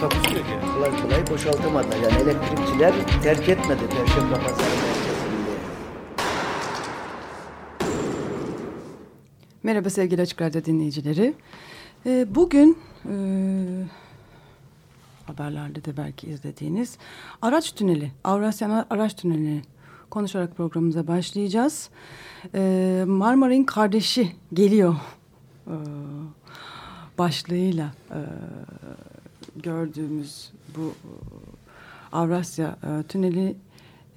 Takusuyor yani. kolay kolay boşaltamadılar. Yani elektrikçiler terk etmedi Perşembe Pazarı merkezinde. Merhaba sevgili Açık Radyo dinleyicileri. Ee, bugün e, haberlerde de belki izlediğiniz araç tüneli, Avrasya Araç Tüneli konuşarak programımıza başlayacağız. Ee, Marmaray'ın kardeşi geliyor e, başlığıyla e, gördüğümüz bu e, Avrasya e, Tüneli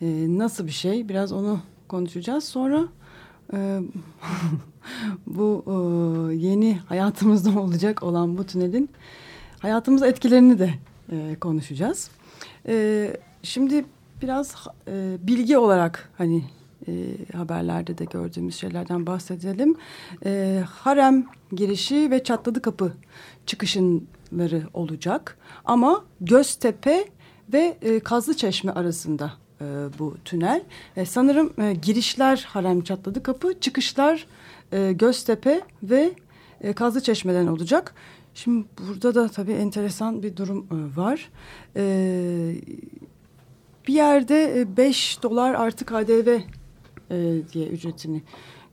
e, nasıl bir şey biraz onu konuşacağız. Sonra e, bu e, yeni hayatımızda olacak olan bu tünelin hayatımıza etkilerini de e, konuşacağız. E, şimdi biraz e, bilgi olarak hani e, haberlerde de gördüğümüz şeylerden bahsedelim. E, harem girişi ve çatladı kapı çıkışları olacak. Ama Göztepe ve e, Kazlıçeşme arasında e, bu tünel. E, sanırım e, girişler harem çatladı kapı, çıkışlar e, Göztepe ve e, Kazlıçeşme'den olacak. Şimdi burada da tabii enteresan bir durum e, var. E, bir yerde 5 dolar artı KDV e, diye ücretini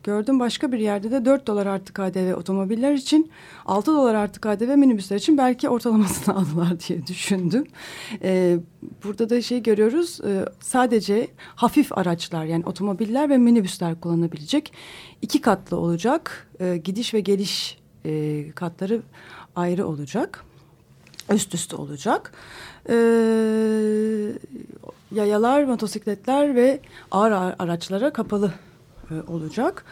gördüm. Başka bir yerde de 4 dolar artı KDV otomobiller için 6 dolar artı KDV minibüsler için belki ortalamasını aldılar diye düşündüm. E, burada da şey görüyoruz e, sadece hafif araçlar yani otomobiller ve minibüsler kullanabilecek iki katlı olacak. E, gidiş ve geliş e, katları ayrı olacak. Üst üste olacak. Ee, yayalar, motosikletler ve ağır araçlara kapalı e, olacak.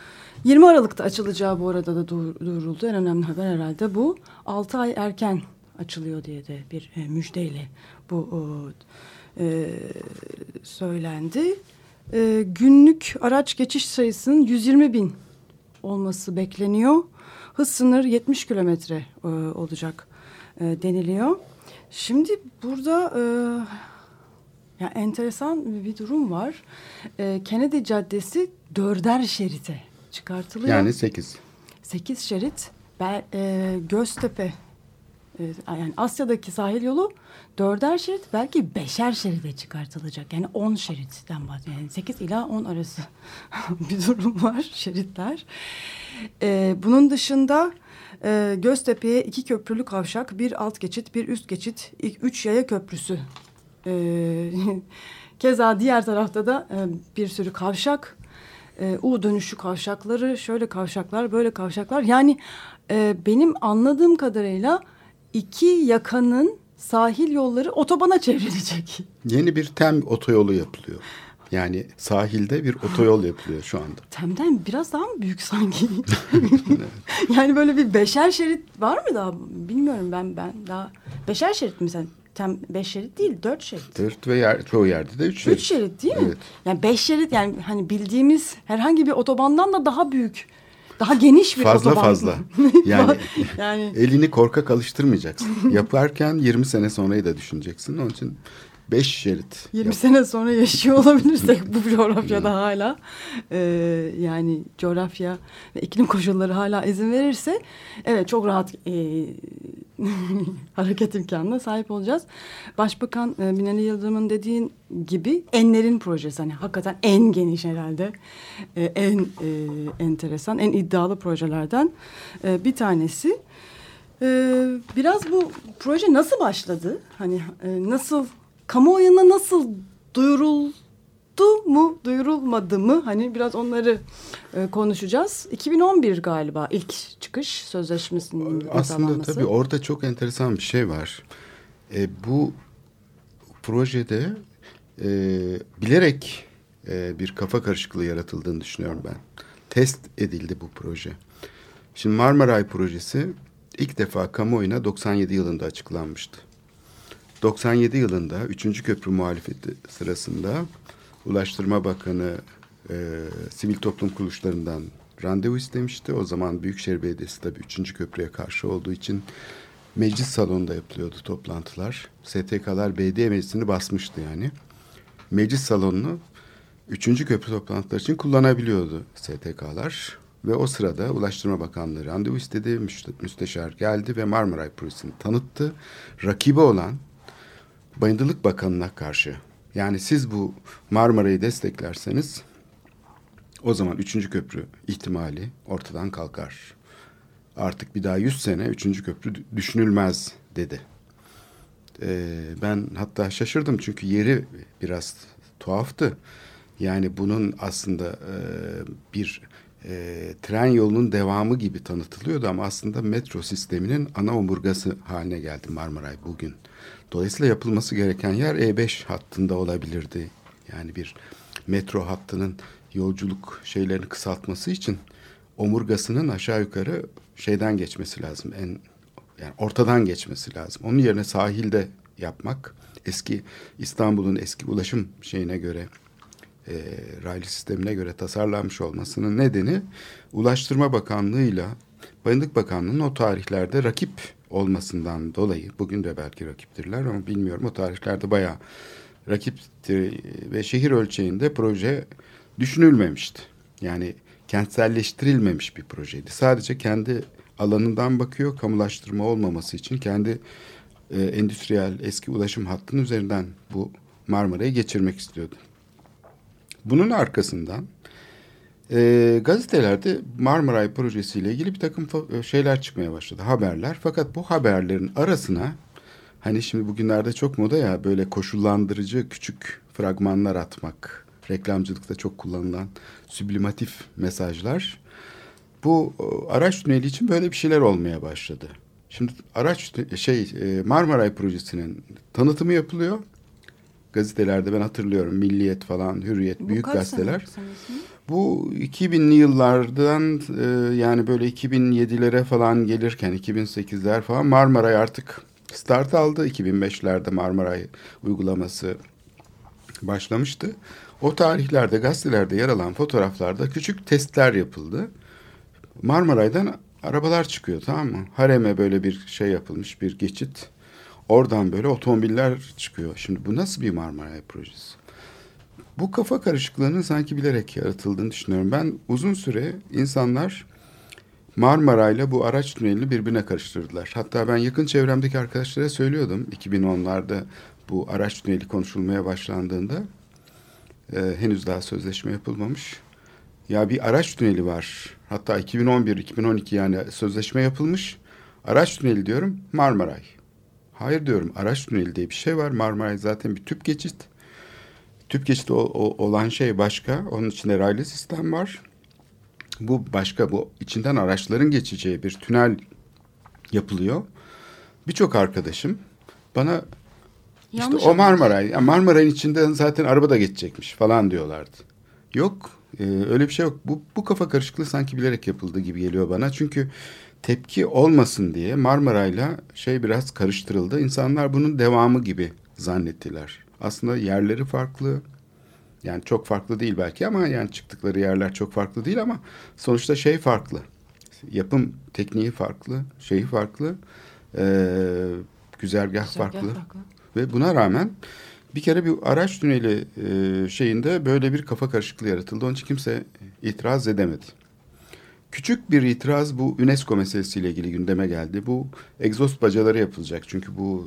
20 Aralık'ta açılacağı bu arada da duyuruldu. En önemli haber herhalde bu. 6 ay erken açılıyor diye de bir e, müjdeyle bu e, söylendi. E, günlük araç geçiş sayısının 120 bin olması bekleniyor. Hız sınır 70 kilometre e, olacak e, deniliyor. Şimdi burada e, ya enteresan bir durum var. E, Kennedy Caddesi dörder şerite çıkartılıyor. Yani sekiz. Sekiz şerit. Ben, e, Göztepe e, yani Asya'daki sahil yolu dörder şerit belki beşer şeride çıkartılacak. Yani on şeritten bahsediyor. Yani sekiz ila on arası bir durum var şeritler. E, bunun dışında e, Göztepe'ye iki köprülü kavşak, bir alt geçit, bir üst geçit, üç yaya köprüsü. E, keza diğer tarafta da e, bir sürü kavşak, e, U dönüşü kavşakları, şöyle kavşaklar, böyle kavşaklar. Yani e, benim anladığım kadarıyla iki yakanın sahil yolları otobana çevrilecek. Yeni bir tem otoyolu yapılıyor. Yani sahilde bir otoyol yapılıyor şu anda. Tem'den biraz daha mı büyük sanki? yani böyle bir beşer şerit var mı daha? Bilmiyorum ben ben daha beşer şerit mi sen? Tem beş şerit değil dört şerit. Dört ve yer, çoğu yerde de üç şerit. Üç şerit değil mi? Evet. Yani beş şerit yani hani bildiğimiz herhangi bir otobandan da daha büyük. Daha geniş bir fazla otoban. Fazla Yani, yani elini korkak alıştırmayacaksın. Yaparken 20 sene sonrayı da düşüneceksin. Onun için Beş şerit. 20 sene sonra yaşıyor olabilirsek bu coğrafyada hala e, yani coğrafya ve iklim koşulları hala izin verirse evet çok rahat e, hareket imkanına sahip olacağız. Başbakan e, Binali Yıldırım'ın dediğin gibi enlerin projesi hani hakikaten en geniş herhalde e, en e, enteresan en iddialı projelerden e, bir tanesi. Ee, biraz bu proje nasıl başladı? Hani e, nasıl kamuoyuna nasıl duyuruldu mu, duyurulmadı mı? Hani biraz onları e, konuşacağız. 2011 galiba ilk çıkış sözleşmesinin Aslında tabii orada çok enteresan bir şey var. E, bu projede e, bilerek e, bir kafa karışıklığı yaratıldığını düşünüyorum ben. Test edildi bu proje. Şimdi Marmaray projesi ilk defa kamuoyuna 97 yılında açıklanmıştı. 97 yılında 3. köprü muhalefeti sırasında Ulaştırma Bakanı e, sivil toplum kuruluşlarından randevu istemişti. O zaman Büyükşehir Belediyesi tabii 3. köprüye karşı olduğu için meclis salonunda yapılıyordu toplantılar. STK'lar belediye meclisini basmıştı yani. Meclis salonunu 3. köprü toplantıları için kullanabiliyordu STK'lar. Ve o sırada Ulaştırma Bakanlığı randevu istedi. Müsteşar geldi ve Marmaray Projesi'ni tanıttı. Rakibi olan Bayındırlık Bakanı'na karşı yani siz bu Marmara'yı desteklerseniz o zaman üçüncü köprü ihtimali ortadan kalkar. Artık bir daha yüz sene üçüncü köprü düşünülmez dedi. Ee, ben hatta şaşırdım çünkü yeri biraz tuhaftı. Yani bunun aslında e, bir e, tren yolunun devamı gibi tanıtılıyordu ama aslında metro sisteminin ana omurgası haline geldi Marmaray bugün. Dolayısıyla yapılması gereken yer E5 hattında olabilirdi. Yani bir metro hattının yolculuk şeylerini kısaltması için omurgasının aşağı yukarı şeyden geçmesi lazım. En yani ortadan geçmesi lazım. Onun yerine sahilde yapmak eski İstanbul'un eski ulaşım şeyine göre e, raylı sistemine göre tasarlanmış olmasının nedeni Ulaştırma Bakanlığı'yla Bayındık Bakanlığı'nın o tarihlerde rakip olmasından dolayı bugün de belki rakiptirler ama bilmiyorum o tarihlerde bayağı rakiptir ve şehir ölçeğinde proje düşünülmemişti. Yani kentselleştirilmemiş bir projeydi. Sadece kendi alanından bakıyor kamulaştırma olmaması için kendi e, endüstriyel eski ulaşım hattının üzerinden bu Marmara'yı geçirmek istiyordu. Bunun arkasından e, gazetelerde Marmaray projesiyle ilgili bir takım e, şeyler çıkmaya başladı, haberler. Fakat bu haberlerin arasına hani şimdi bugünlerde çok moda ya böyle koşullandırıcı küçük fragmanlar atmak. Reklamcılıkta çok kullanılan sublimatif mesajlar. Bu e, araç tüneli için böyle bir şeyler olmaya başladı. Şimdi araç şey e, Marmaray projesinin tanıtımı yapılıyor. Gazetelerde ben hatırlıyorum Milliyet falan, Hürriyet, Bu büyük gazeteler. Bu 2000'li yıllardan e, yani böyle 2007'lere falan gelirken 2008'ler falan Marmaray artık start aldı. 2005'lerde Marmaray uygulaması başlamıştı. O tarihlerde gazetelerde yer alan fotoğraflarda küçük testler yapıldı. Marmaray'dan arabalar çıkıyor tamam mı? Hareme böyle bir şey yapılmış bir geçit. Oradan böyle otomobiller çıkıyor. Şimdi bu nasıl bir Marmaray projesi? Bu kafa karışıklığının sanki bilerek yaratıldığını düşünüyorum. Ben uzun süre insanlar Marmaray'la bu araç tünelini birbirine karıştırdılar. Hatta ben yakın çevremdeki arkadaşlara söylüyordum 2010'larda bu araç tüneli konuşulmaya başlandığında e, henüz daha sözleşme yapılmamış. Ya bir araç tüneli var. Hatta 2011-2012 yani sözleşme yapılmış. Araç tüneli diyorum Marmaray. Hayır diyorum araç tüneli diye bir şey var. Marmaray zaten bir tüp geçit. Tüp geçidi olan şey başka. Onun içinde raylı sistem var. Bu başka. Bu içinden araçların geçeceği bir tünel yapılıyor. Birçok arkadaşım bana Yanlış işte o Marmaray, Marmaray'ın içinden zaten araba da geçecekmiş falan diyorlardı. Yok, e, öyle bir şey yok. Bu, bu kafa karışıklığı sanki bilerek yapıldığı gibi geliyor bana. Çünkü tepki olmasın diye Marmaray'la şey biraz karıştırıldı. İnsanlar bunun devamı gibi zannettiler. Aslında yerleri farklı. Yani çok farklı değil belki ama yani çıktıkları yerler çok farklı değil ama sonuçta şey farklı. Yapım tekniği farklı, şeyi farklı. Ee, güzergah, güzergah farklı. farklı. Ve buna rağmen bir kere bir araç tüneli e, şeyinde böyle bir kafa karışıklığı yaratıldı. Onun için kimse itiraz edemedi. Küçük bir itiraz bu UNESCO meselesiyle ilgili gündeme geldi. Bu egzoz bacaları yapılacak. Çünkü bu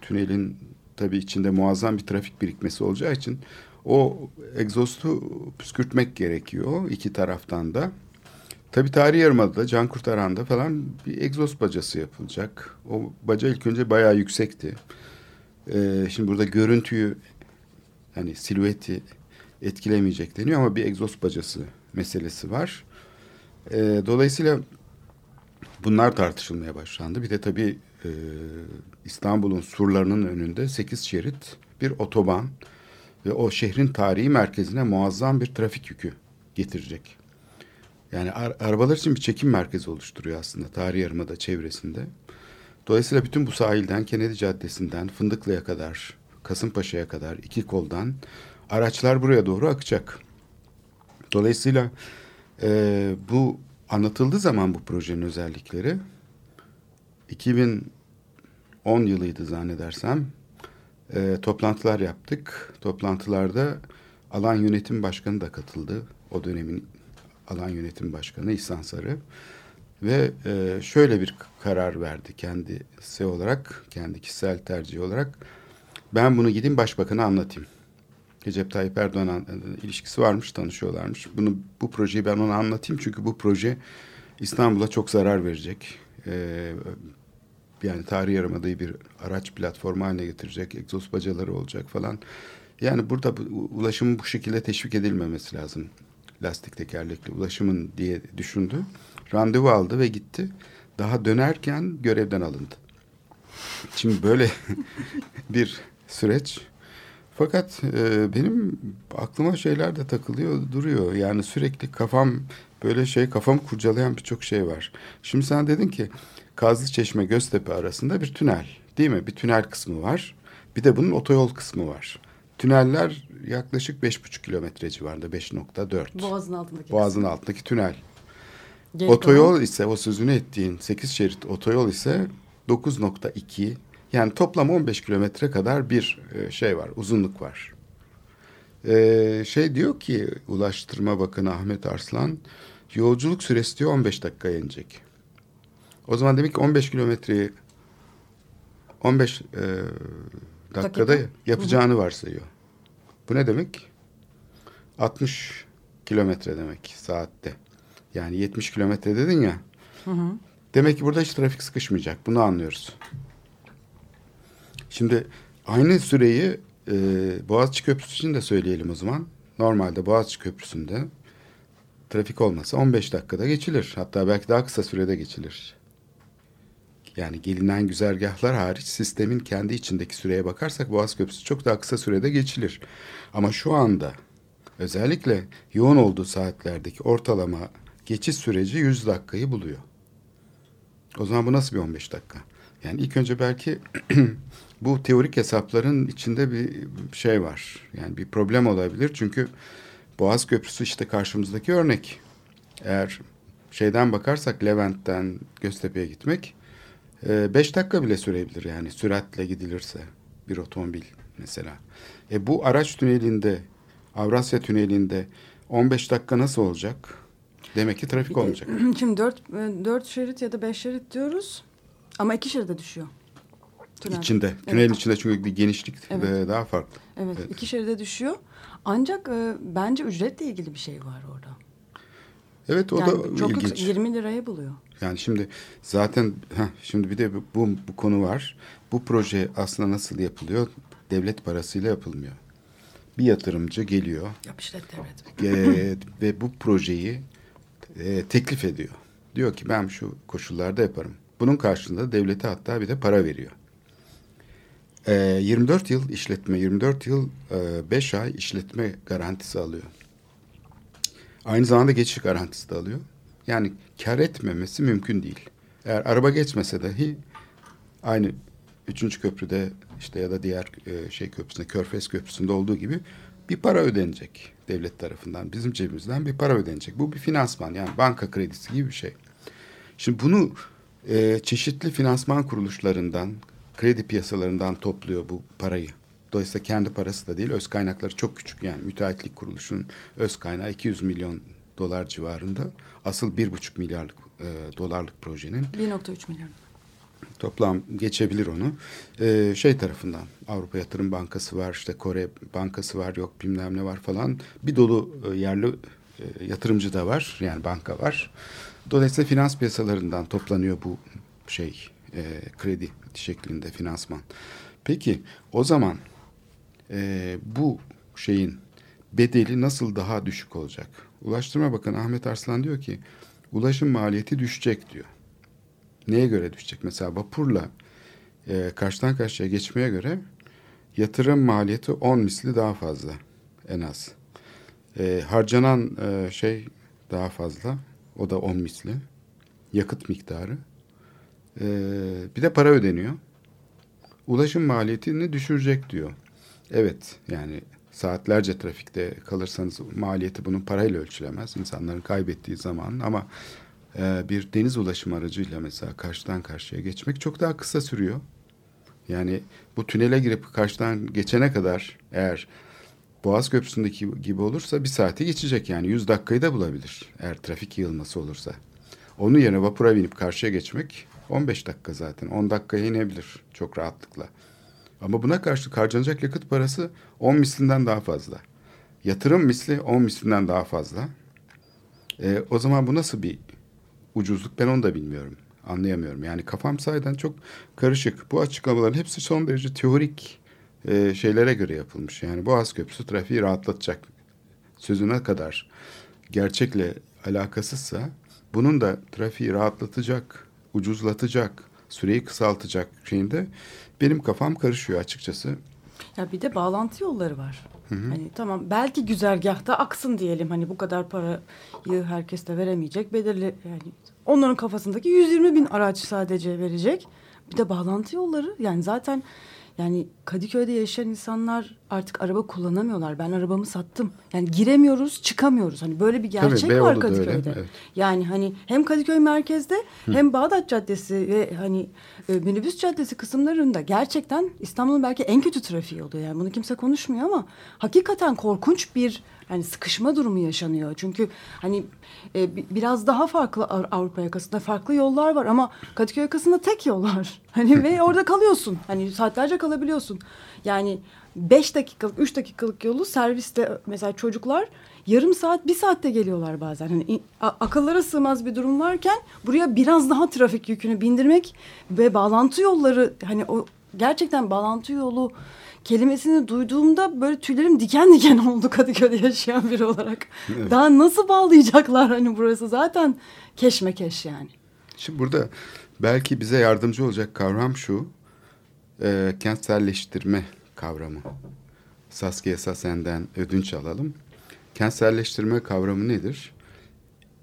tünelin tabii içinde muazzam bir trafik birikmesi olacağı için o egzostu püskürtmek gerekiyor iki taraftan da. Tabii tarihi yarımadada, Can Kurtaran'da falan bir egzoz bacası yapılacak. O baca ilk önce bayağı yüksekti. Ee, şimdi burada görüntüyü hani silüeti etkilemeyecek deniyor ama bir egzoz bacası meselesi var. Ee, dolayısıyla bunlar tartışılmaya başlandı. Bir de tabii e, İstanbul'un surlarının önünde sekiz şerit bir otoban ve o şehrin tarihi merkezine muazzam bir trafik yükü getirecek. Yani arabalar için bir çekim merkezi oluşturuyor aslında tarihi yarımada çevresinde. Dolayısıyla bütün bu sahilden, Kennedy Caddesi'nden, Fındıklı'ya kadar, Kasımpaşa'ya kadar, iki koldan araçlar buraya doğru akacak. Dolayısıyla e, bu anlatıldığı zaman bu projenin özellikleri 2010 yılıydı zannedersem e, toplantılar yaptık. Toplantılarda alan yönetim başkanı da katıldı. O dönemin alan yönetim başkanı İhsan Sarı. Ve e, şöyle bir karar verdi kendisi olarak, kendi kişisel tercih olarak. Ben bunu gideyim başbakana anlatayım. Recep Tayyip Erdoğan'la ilişkisi varmış, tanışıyorlarmış. Bunu bu projeyi ben ona anlatayım çünkü bu proje İstanbul'a çok zarar verecek. Ee, yani tarih yarımadayı bir araç platformu haline getirecek, egzoz bacaları olacak falan. Yani burada bu, ulaşımın bu şekilde teşvik edilmemesi lazım. Lastik tekerlekli ulaşımın diye düşündü. Randevu aldı ve gitti. Daha dönerken görevden alındı. Şimdi böyle bir süreç. Fakat e, benim aklıma şeyler de takılıyor duruyor. Yani sürekli kafam böyle şey kafam kurcalayan birçok şey var. Şimdi sen dedin ki Kazlı Çeşme Göztepe arasında bir tünel değil mi? Bir tünel kısmı var. Bir de bunun otoyol kısmı var. Tüneller yaklaşık beş buçuk kilometre civarında 5.4. Boğazın altındaki. Boğazın altındaki tünel. Geri otoyol ise o sözünü ettiğin 8 şerit otoyol ise 9.2 yani toplam 15 kilometre kadar bir e, şey var uzunluk var. Ee, şey diyor ki Ulaştırma Bakanı Ahmet Arslan yolculuk süresi diyor 15 dakikaya inecek. O zaman demek ki 15 kilometreyi 15 e, dakikada Dakika. yapacağını varsayıyor. Bu ne demek? 60 kilometre demek saatte. Yani 70 kilometre dedin ya. Demek ki burada hiç trafik sıkışmayacak. Bunu anlıyoruz. Şimdi aynı süreyi e, Boğaziçi Köprüsü için de söyleyelim o zaman. Normalde Boğaziçi Köprüsü'nde trafik olmasa 15 dakikada geçilir. Hatta belki daha kısa sürede geçilir. Yani gelinen güzergahlar hariç sistemin kendi içindeki süreye bakarsak Boğaz Köprüsü çok daha kısa sürede geçilir. Ama şu anda özellikle yoğun olduğu saatlerdeki ortalama geçiş süreci 100 dakikayı buluyor. O zaman bu nasıl bir 15 dakika? Yani ilk önce belki bu teorik hesapların içinde bir şey var. Yani bir problem olabilir. Çünkü Boğaz Köprüsü işte karşımızdaki örnek. Eğer şeyden bakarsak Levent'ten Göztepe'ye gitmek 5 dakika bile sürebilir yani süratle gidilirse bir otomobil mesela. E bu araç tünelinde Avrasya tünelinde 15 dakika nasıl olacak? Demek ki trafik olmayacak. Şimdi dört, e, dört şerit ya da beş şerit diyoruz. Ama iki şeride düşüyor. Tünel. İçinde. Evet. Tünelin içinde çünkü genişlik Evet. e, daha farklı. Evet, Evet. iki şeride düşüyor. Ancak e, bence ücretle ilgili bir şey var orada. Evet o yani da çok ilginç. yüksek, 20 liraya buluyor. Yani şimdi zaten heh, şimdi bir de bu, bu, bu konu var. Bu proje aslında nasıl yapılıyor? Devlet parasıyla yapılmıyor. Bir yatırımcı geliyor devlet. e, ve bu projeyi e, teklif ediyor. Diyor ki ben şu koşullarda yaparım. Bunun karşılığında devlete hatta bir de para veriyor. E, 24 yıl işletme, 24 yıl 5 ay işletme garantisi alıyor. Aynı zamanda geçiş garantisi de alıyor. Yani kar etmemesi mümkün değil. Eğer araba geçmese dahi aynı üçüncü köprüde işte ya da diğer e, şey köprüsünde Körfez Köprüsü'nde olduğu gibi bir para ödenecek devlet tarafından. Bizim cebimizden bir para ödenecek. Bu bir finansman yani banka kredisi gibi bir şey. Şimdi bunu e, çeşitli finansman kuruluşlarından, kredi piyasalarından topluyor bu parayı. Dolayısıyla kendi parası da değil, öz kaynakları çok küçük. Yani müteahhitlik kuruluşunun öz kaynağı 200 milyon dolar civarında. Asıl 1,5 milyarlık e, dolarlık projenin 1.3 milyon. toplam geçebilir onu. Ee, şey tarafından Avrupa Yatırım Bankası var, işte Kore Bankası var, yok bilmem ne var falan. Bir dolu e, yerli e, yatırımcı da var, yani banka var. Dolayısıyla finans piyasalarından toplanıyor bu şey, e, kredi şeklinde finansman. Peki o zaman e, bu şeyin bedeli nasıl daha düşük olacak? Ulaştırma Bakanı Ahmet Arslan diyor ki ulaşım maliyeti düşecek diyor. Neye göre düşecek? Mesela vapurla e, karşıdan karşıya geçmeye göre yatırım maliyeti 10 misli daha fazla en az. E, harcanan e, şey daha fazla. O da 10 misli. Yakıt miktarı. E, bir de para ödeniyor. Ulaşım maliyetini düşürecek diyor. Evet yani saatlerce trafikte kalırsanız maliyeti bunun parayla ölçülemez. İnsanların kaybettiği zaman ama e, bir deniz ulaşım aracıyla mesela karşıdan karşıya geçmek çok daha kısa sürüyor. Yani bu tünele girip karşıdan geçene kadar eğer Boğaz Köprüsü'ndeki gibi olursa bir saati geçecek yani 100 dakikayı da bulabilir eğer trafik yığılması olursa. Onun yerine vapura binip karşıya geçmek 15 dakika zaten 10 dakikaya inebilir çok rahatlıkla. Ama buna karşı harcanacak yakıt parası 10 mislinden daha fazla. Yatırım misli 10 mislinden daha fazla. E, o zaman bu nasıl bir ucuzluk ben onu da bilmiyorum. Anlayamıyorum. Yani kafam sahiden çok karışık. Bu açıklamaların hepsi son derece teorik e, şeylere göre yapılmış. Yani Boğaz Köprüsü trafiği rahatlatacak sözüne kadar gerçekle alakasızsa bunun da trafiği rahatlatacak, ucuzlatacak, süreyi kısaltacak şeyinde benim kafam karışıyor açıkçası. Ya bir de bağlantı yolları var. Hı hı. Hani tamam belki güzergahta aksın diyelim. Hani bu kadar parayı herkes de veremeyecek. Belirli yani onların kafasındaki 120 bin araç sadece verecek. Bir de bağlantı yolları yani zaten yani Kadıköy'de yaşayan insanlar artık araba kullanamıyorlar. Ben arabamı sattım. Yani giremiyoruz, çıkamıyoruz. Hani böyle bir gerçek Tabii, var Kadıköy'de. Öyle, evet. Yani hani hem Kadıköy merkezde Hı. hem Bağdat Caddesi ve hani e, minibüs caddesi kısımlarında gerçekten İstanbul'un belki en kötü trafiği oluyor. Yani bunu kimse konuşmuyor ama hakikaten korkunç bir yani sıkışma durumu yaşanıyor. Çünkü hani e, biraz daha farklı Avrupa yakasında farklı yollar var ama Kadıköy yakasında tek yol var. Hani ve orada kalıyorsun. Hani saatlerce kalabiliyorsun. Yani beş dakikalık, üç dakikalık yolu serviste mesela çocuklar yarım saat, bir saatte geliyorlar bazen. Hani akıllara sığmaz bir durum varken buraya biraz daha trafik yükünü bindirmek ve bağlantı yolları hani o gerçekten bağlantı yolu kelimesini duyduğumda böyle tüylerim diken diken oldu Kadıköy'de yaşayan biri olarak. Evet. Daha nasıl bağlayacaklar hani burası zaten keşmekeş yani. Şimdi burada belki bize yardımcı olacak kavram şu. E, kentselleştirme kavramı. Saskia Sassen'den ödünç alalım. Kentselleştirme kavramı nedir?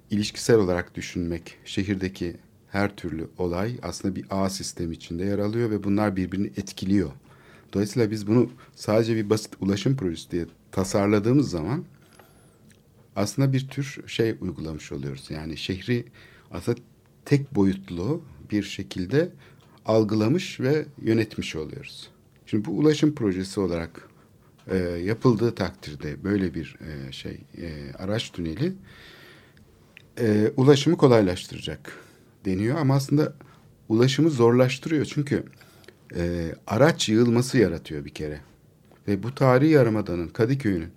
İlişkisel olarak düşünmek, şehirdeki her türlü olay aslında bir ağ sistemi içinde yer alıyor ve bunlar birbirini etkiliyor. Dolayısıyla biz bunu sadece bir basit ulaşım projesi diye tasarladığımız zaman aslında bir tür şey uygulamış oluyoruz. Yani şehri aslında tek boyutlu bir şekilde algılamış ve yönetmiş oluyoruz. Şimdi bu ulaşım projesi olarak e, yapıldığı takdirde böyle bir e, şey e, araç tüneli e, ulaşımı kolaylaştıracak deniyor ama aslında ulaşımı zorlaştırıyor çünkü e, araç yığılması yaratıyor bir kere. Ve bu tarihi yarımadanın Kadıköy'ün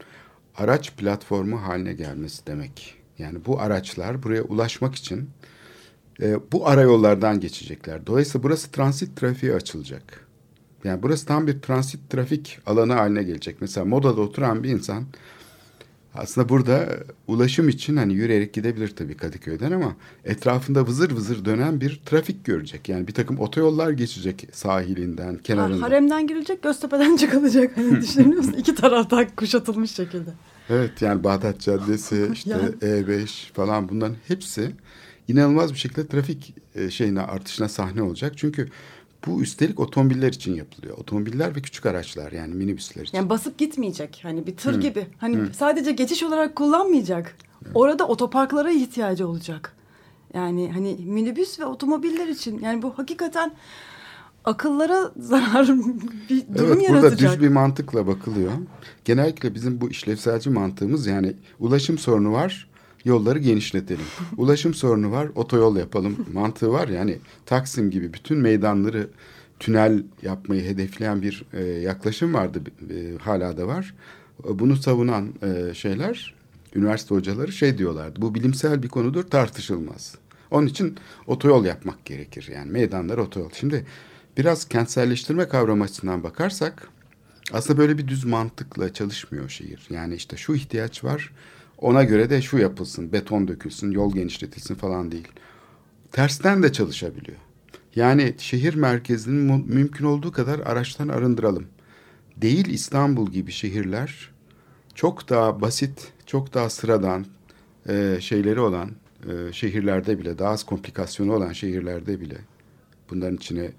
araç platformu haline gelmesi demek. Yani bu araçlar buraya ulaşmak için e, bu arayollardan geçecekler. Dolayısıyla burası transit trafiğe açılacak. Yani burası tam bir transit trafik alanı haline gelecek. Mesela Moda'da oturan bir insan aslında burada ulaşım için hani yürüyerek gidebilir tabii Kadıköy'den ama etrafında vızır vızır dönen bir trafik görecek. Yani bir takım otoyollar geçecek sahilinden, kenarından. Ha, haremden girilecek, Göztepe'den çıkılacak. Hani düşünüyorsun iki taraftan kuşatılmış şekilde. Evet yani Bağdat Caddesi, işte yani. E5 falan bunların hepsi inanılmaz bir şekilde trafik e, şeyine artışına sahne olacak. Çünkü bu üstelik otomobiller için yapılıyor. Otomobiller ve küçük araçlar yani minibüsler için. Yani basıp gitmeyecek. Hani bir tır Hı. gibi. Hani Hı. sadece geçiş olarak kullanmayacak. Evet. Orada otoparklara ihtiyacı olacak. Yani hani minibüs ve otomobiller için. Yani bu hakikaten akıllara zarar bir durum evet, yaratacak. Burada düz bir mantıkla bakılıyor. Genellikle bizim bu işlevselci mantığımız yani ulaşım sorunu var yolları genişletelim. Ulaşım sorunu var, otoyol yapalım mantığı var. Yani Taksim gibi bütün meydanları tünel yapmayı hedefleyen bir e, yaklaşım vardı, e, hala da var. Bunu savunan e, şeyler, üniversite hocaları şey diyorlardı. Bu bilimsel bir konudur, tartışılmaz. Onun için otoyol yapmak gerekir. Yani meydanlar otoyol. Şimdi biraz kentselleştirme kavramı açısından bakarsak aslında böyle bir düz mantıkla çalışmıyor şehir. Yani işte şu ihtiyaç var, ona göre de şu yapılsın, beton dökülsün, yol genişletilsin falan değil. Tersten de çalışabiliyor. Yani şehir merkezini mümkün olduğu kadar araçtan arındıralım. Değil İstanbul gibi şehirler çok daha basit, çok daha sıradan e, şeyleri olan e, şehirlerde bile, daha az komplikasyonu olan şehirlerde bile bunların içine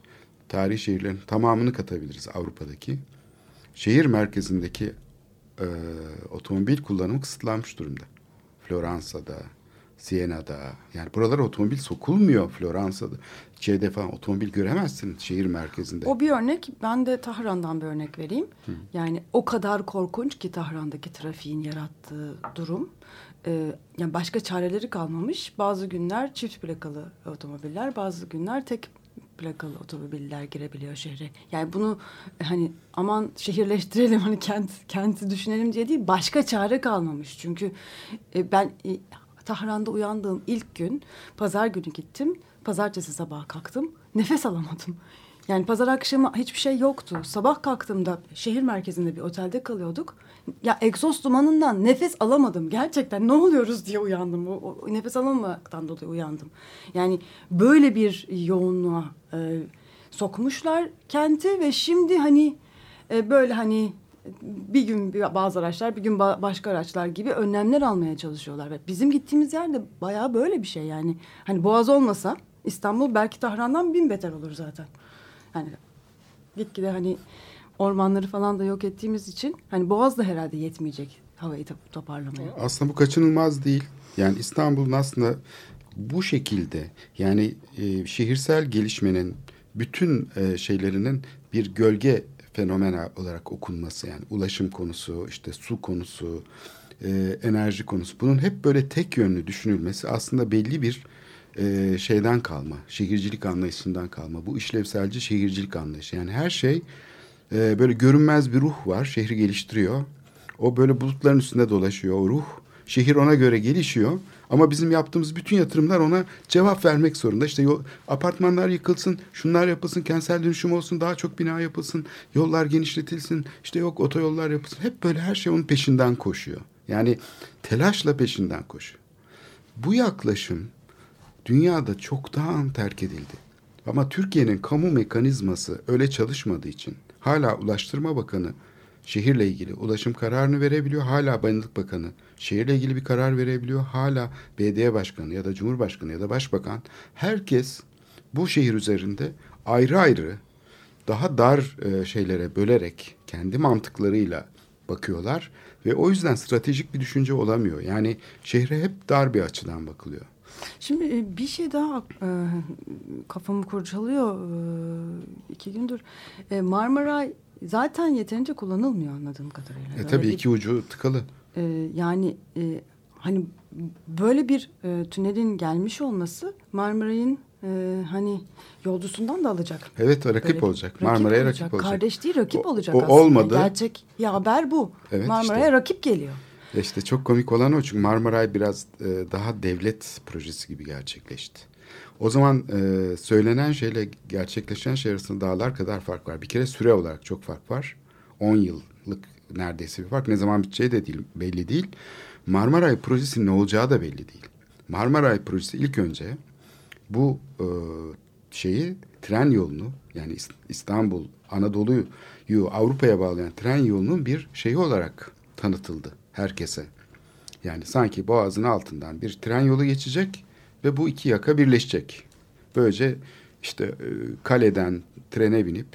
tarihi şehirlerin tamamını katabiliriz Avrupa'daki. Şehir merkezindeki e, otomobil kullanımı kısıtlanmış durumda. Floransa'da, Siena'da yani buralara otomobil sokulmuyor Floransa'da. Şeyde falan otomobil göremezsin şehir merkezinde. O bir örnek. Ben de Tahran'dan bir örnek vereyim. Yani o kadar korkunç ki Tahran'daki trafiğin yarattığı durum. Ee, yani başka çareleri kalmamış. Bazı günler çift plakalı otomobiller, bazı günler tek plakalı otomobiller girebiliyor şehre. Yani bunu hani aman şehirleştirelim hani kent kenti düşünelim diye değil başka çare kalmamış. Çünkü e, ben e, Tahran'da uyandığım ilk gün pazar günü gittim. Pazartesi sabah kalktım. Nefes alamadım. Yani pazar akşamı hiçbir şey yoktu. Sabah kalktığımda şehir merkezinde bir otelde kalıyorduk. Ya egzoz dumanından nefes alamadım. Gerçekten ne oluyoruz diye uyandım. O, o nefes alamamaktan dolayı uyandım. Yani böyle bir yoğunluğa e, sokmuşlar kenti ve şimdi hani e, böyle hani bir gün bazı araçlar bir gün ba- başka araçlar gibi önlemler almaya çalışıyorlar. Ve bizim gittiğimiz yerde bayağı böyle bir şey yani. Hani Boğaz olmasa İstanbul belki Tahran'dan bin beter olur zaten. Yani gitgide hani ormanları falan da yok ettiğimiz için hani Boğaz da herhalde yetmeyecek havayı to- toparlamaya. Aslında bu kaçınılmaz değil. Yani İstanbul'un aslında bu şekilde yani e, şehirsel gelişmenin bütün e, şeylerinin bir gölge fenomena olarak okunması yani ulaşım konusu, işte su konusu, e, enerji konusu bunun hep böyle tek yönlü düşünülmesi aslında belli bir e, şeyden kalma, şehircilik anlayışından kalma. Bu işlevselci şehircilik anlayışı. Yani her şey e, böyle görünmez bir ruh var, şehri geliştiriyor. O böyle bulutların üstünde dolaşıyor o ruh. Şehir ona göre gelişiyor. Ama bizim yaptığımız bütün yatırımlar ona cevap vermek zorunda. İşte yol, apartmanlar yıkılsın, şunlar yapılsın, kentsel dönüşüm olsun, daha çok bina yapılsın, yollar genişletilsin, işte yok otoyollar yapılsın. Hep böyle her şey onun peşinden koşuyor. Yani telaşla peşinden koşuyor. Bu yaklaşım dünyada çoktan terk edildi. Ama Türkiye'nin kamu mekanizması öyle çalışmadığı için hala Ulaştırma Bakanı şehirle ilgili ulaşım kararını verebiliyor. Hala Bakanlık Bakanı şehirle ilgili bir karar verebiliyor. Hala BDE Başkanı ya da Cumhurbaşkanı ya da Başbakan herkes bu şehir üzerinde ayrı ayrı daha dar e, şeylere bölerek kendi mantıklarıyla bakıyorlar ve o yüzden stratejik bir düşünce olamıyor. Yani şehre hep dar bir açıdan bakılıyor. Şimdi e, bir şey daha e, kafamı kurcalıyor e, iki gündür. E, Marmaray zaten yeterince kullanılmıyor anladığım kadarıyla. E tabii iki ucu tıkalı. e, yani e, hani böyle bir e, tünelin gelmiş olması Marmaray'ın e, hani yolcusundan da alacak. Evet rakip Böyle olacak. Marmara'ya rakip olacak. Kardeş değil rakip O- olacak o aslında. olmadı. Gerçek ya haber bu. Evet, Marmara'ya işte. rakip geliyor. İşte çok komik olan o çünkü Marmaray biraz e, daha devlet projesi gibi gerçekleşti. O zaman e, söylenen şeyle gerçekleşen şey arasında dağlar kadar fark var. Bir kere süre olarak çok fark var. 10 yıllık neredeyse bir fark. Ne zaman biteceği de değil, belli değil. Marmaray projesi ne olacağı da belli değil. Marmaray projesi ilk önce bu e, şeyi tren yolunu yani İs- İstanbul Anadolu'yu Avrupa'ya bağlayan tren yolunun bir şeyi olarak tanıtıldı herkese. Yani sanki boğazın altından bir tren yolu geçecek ve bu iki yaka birleşecek. Böylece işte e, kaleden trene binip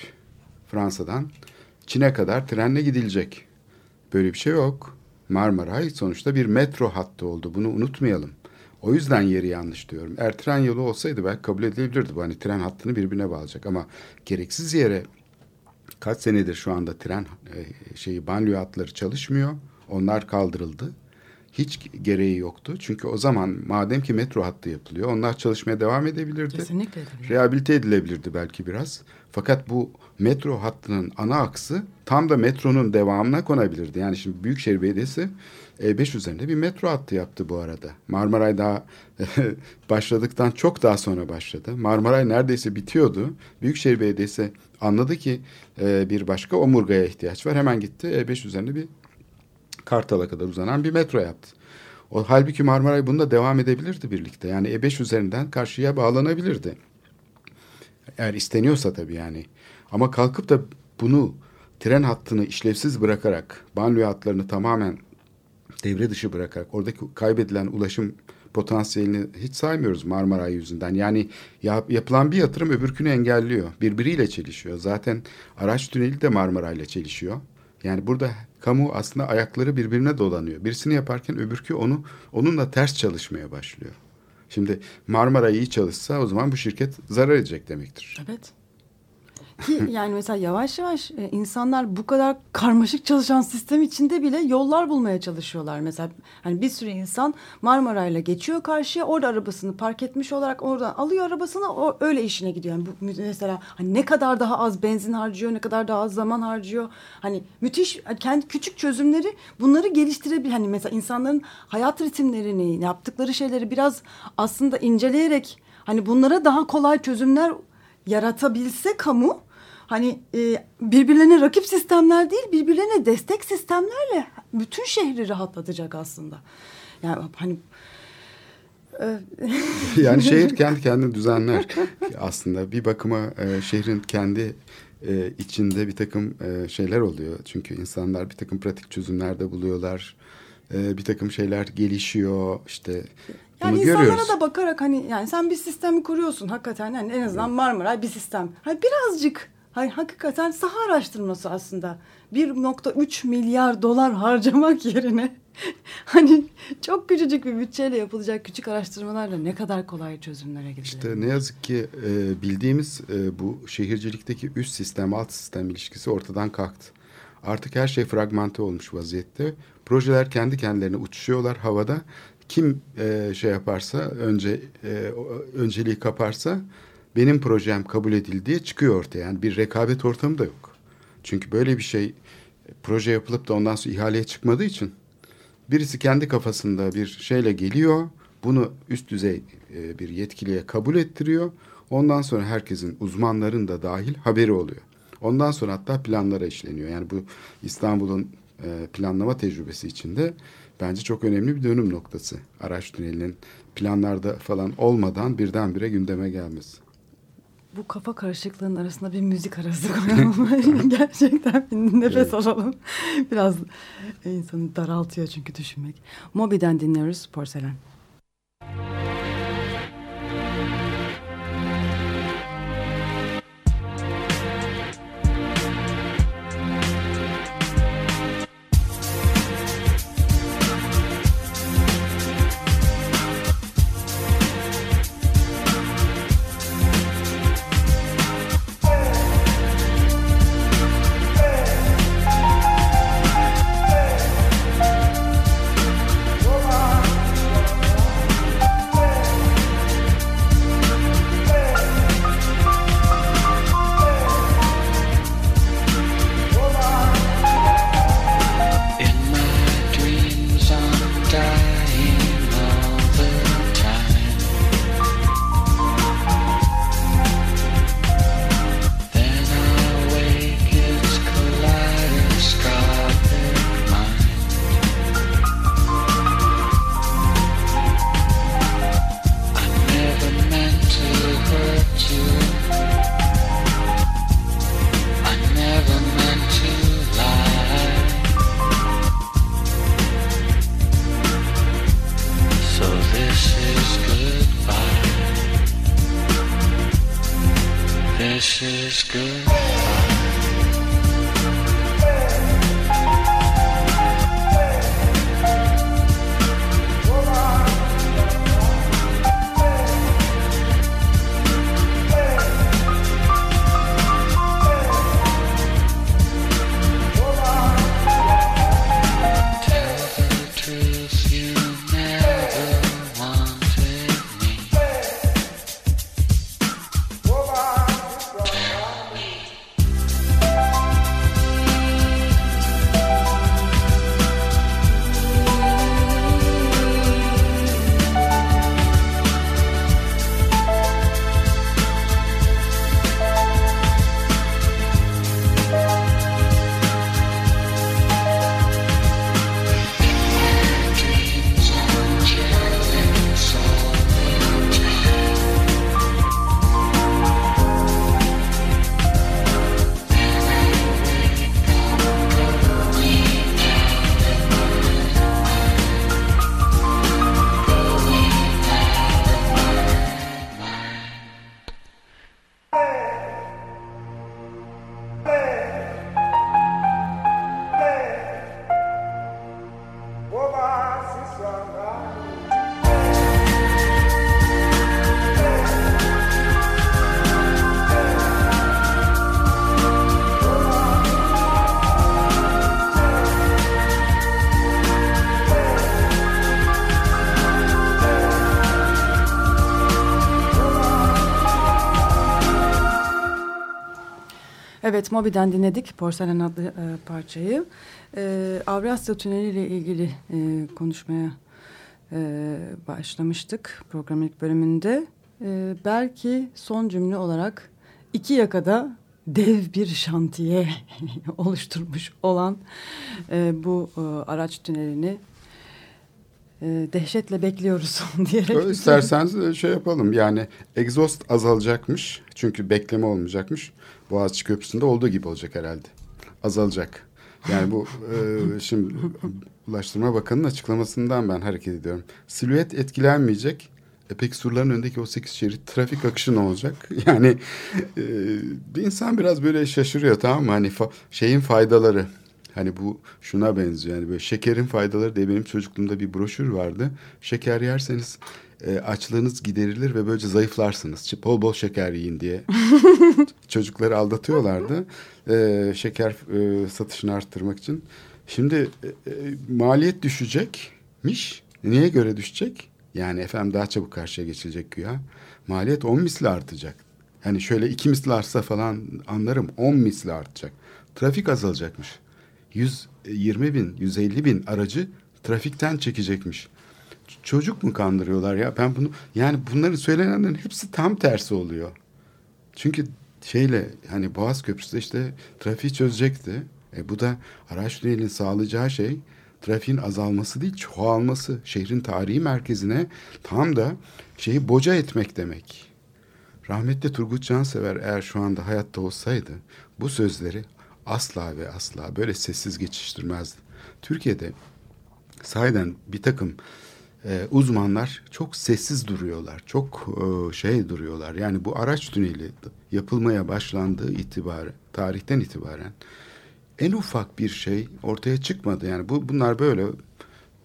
Fransa'dan Çin'e kadar trenle gidilecek. Böyle bir şey yok. Marmaray sonuçta bir metro hattı oldu. Bunu unutmayalım. O yüzden yeri yanlış diyorum. Eğer tren yolu olsaydı belki kabul edilebilirdi. Bu hani tren hattını birbirine bağlayacak. Ama gereksiz yere kaç senedir şu anda tren e, şeyi banliyö hatları çalışmıyor. Onlar kaldırıldı. Hiç gereği yoktu. Çünkü o zaman madem ki metro hattı yapılıyor onlar çalışmaya devam edebilirdi. Kesinlikle edebilir. Rehabilite edilebilirdi belki biraz. Fakat bu metro hattının ana aksı tam da metronun devamına konabilirdi. Yani şimdi Büyükşehir Belediyesi E5 üzerinde bir metro hattı yaptı bu arada. Marmaray daha başladıktan çok daha sonra başladı. Marmaray neredeyse bitiyordu. Büyükşehir Belediyesi anladı ki e, bir başka omurgaya ihtiyaç var. Hemen gitti E5 üzerinde bir Kartal'a kadar uzanan bir metro yaptı. O halbuki Marmaray bunda devam edebilirdi birlikte. Yani E5 üzerinden karşıya bağlanabilirdi. Eğer isteniyorsa tabii yani. Ama kalkıp da bunu tren hattını işlevsiz bırakarak, banliyö hatlarını tamamen devre dışı bırakarak, oradaki kaybedilen ulaşım potansiyelini hiç saymıyoruz Marmaray yüzünden. Yani yap, yapılan bir yatırım öbürkünü engelliyor. Birbiriyle çelişiyor. Zaten araç tüneli de Marmaray'la çelişiyor. Yani burada kamu aslında ayakları birbirine dolanıyor. Birisini yaparken öbürkü onu onunla ters çalışmaya başlıyor. Şimdi Marmara iyi çalışsa o zaman bu şirket zarar edecek demektir. Evet. Ki yani mesela yavaş yavaş e, insanlar bu kadar karmaşık çalışan sistem içinde bile yollar bulmaya çalışıyorlar. Mesela hani bir sürü insan Marmaray'la geçiyor karşıya orada arabasını park etmiş olarak oradan alıyor arabasını o öyle işine gidiyor. Yani bu mesela hani ne kadar daha az benzin harcıyor, ne kadar daha az zaman harcıyor. Hani müthiş kendi küçük çözümleri bunları geliştirebilir. Hani mesela insanların hayat ritimlerini, yaptıkları şeyleri biraz aslında inceleyerek hani bunlara daha kolay çözümler yaratabilse kamu hani e, birbirlerine rakip sistemler değil birbirlerine destek sistemlerle bütün şehri rahatlatacak aslında. Yani hani e, yani şehir kendi kendini düzenler aslında bir bakıma e, şehrin kendi e, içinde bir takım e, şeyler oluyor çünkü insanlar bir takım pratik çözümler de buluyorlar e, bir takım şeyler gelişiyor işte yani Bunu insanlara görüyoruz. da bakarak hani yani sen bir sistemi kuruyorsun hakikaten yani en azından Marmaray bir sistem. Hani birazcık hani hakikaten saha araştırması aslında 1.3 milyar dolar harcamak yerine hani çok küçücük bir bütçeyle yapılacak küçük araştırmalarla ne kadar kolay çözümlere gidilir. İşte ne yazık ki e, bildiğimiz e, bu şehircilikteki üst sistem alt sistem ilişkisi ortadan kalktı. Artık her şey fragmente olmuş vaziyette. Projeler kendi kendilerine uçuşuyorlar havada kim e, şey yaparsa önce e, önceliği kaparsa benim projem kabul edildi diye çıkıyor ortaya. Yani bir rekabet ortamı da yok. Çünkü böyle bir şey proje yapılıp da ondan sonra ihaleye çıkmadığı için birisi kendi kafasında bir şeyle geliyor. Bunu üst düzey e, bir yetkiliye kabul ettiriyor. Ondan sonra herkesin uzmanların da dahil haberi oluyor. Ondan sonra hatta planlara işleniyor. Yani bu İstanbul'un e, planlama tecrübesi içinde bence çok önemli bir dönüm noktası. Araç tünelinin planlarda falan olmadan birdenbire gündeme gelmesi. Bu kafa karışıklığının arasında bir müzik arası koyalım. Gerçekten bir nefes evet. alalım. Biraz insanı daraltıyor çünkü düşünmek. Moby'den dinliyoruz Porselen. Evet, Moby'den dinledik Porselen adlı e, parçayı. E, Avrasya Tüneli ile ilgili e, konuşmaya e, başlamıştık programın ilk bölümünde. E, belki son cümle olarak iki yakada dev bir şantiye oluşturmuş olan e, bu e, araç tünelini e, dehşetle bekliyoruz diyerek. Öyle İsterseniz şey yapalım yani egzoz azalacakmış çünkü bekleme olmayacakmış. Boğaziçi Köprüsü'nde olduğu gibi olacak herhalde. Azalacak. Yani bu e, şimdi Ulaştırma Bakanı'nın açıklamasından ben hareket ediyorum. Silüet etkilenmeyecek. E peki surların önündeki o sekiz şerit trafik akışı ne olacak? Yani e, bir insan biraz böyle şaşırıyor tamam mı? Hani fa şeyin faydaları. Hani bu şuna benziyor. Yani böyle şekerin faydaları diye benim çocukluğumda bir broşür vardı. Şeker yerseniz e, açlığınız giderilir ve böylece zayıflarsınız. Bol bol şeker yiyin diye. Çocukları aldatıyorlardı. E, şeker e, satışını arttırmak için. Şimdi e, e, maliyet düşecekmiş. Niye göre düşecek? Yani efendim daha çabuk karşıya geçilecek güya. Maliyet 10 misli artacak. Yani şöyle iki misli artsa falan anlarım 10 misli artacak. Trafik azalacakmış. 120 bin, 150 bin aracı trafikten çekecekmiş. Çocuk mu kandırıyorlar ya? Ben bunu yani bunların söylenenlerin hepsi tam tersi oluyor. Çünkü şeyle hani Boğaz Köprüsü işte trafiği çözecekti. E bu da araç tünelinin sağlayacağı şey trafiğin azalması değil çoğalması. Şehrin tarihi merkezine tam da şeyi boca etmek demek. Rahmetli Turgut Cansever eğer şu anda hayatta olsaydı bu sözleri asla ve asla böyle sessiz geçiştirmezdi. Türkiye'de sahiden bir takım e, uzmanlar çok sessiz duruyorlar. Çok e, şey duruyorlar. Yani bu araç tüneli yapılmaya başlandığı itibarı, tarihten itibaren en ufak bir şey ortaya çıkmadı. Yani bu bunlar böyle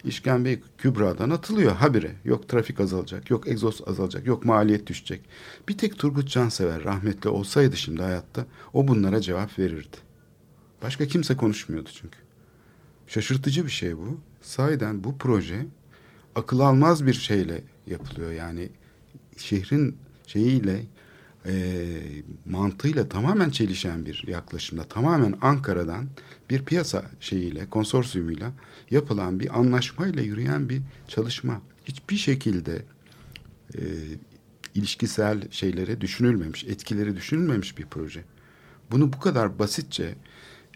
işkembe kübradan atılıyor habire. Yok trafik azalacak, yok egzoz azalacak, yok maliyet düşecek. Bir tek Turgut Cansever rahmetli olsaydı şimdi hayatta o bunlara cevap verirdi. Başka kimse konuşmuyordu çünkü. Şaşırtıcı bir şey bu. Sahiden bu proje akıl almaz bir şeyle yapılıyor. Yani şehrin şeyiyle e, mantığıyla tamamen çelişen bir yaklaşımda tamamen Ankara'dan bir piyasa şeyiyle konsorsiyumuyla yapılan bir anlaşmayla yürüyen bir çalışma. Hiçbir şekilde e, ilişkisel şeylere düşünülmemiş, etkileri düşünülmemiş bir proje. Bunu bu kadar basitçe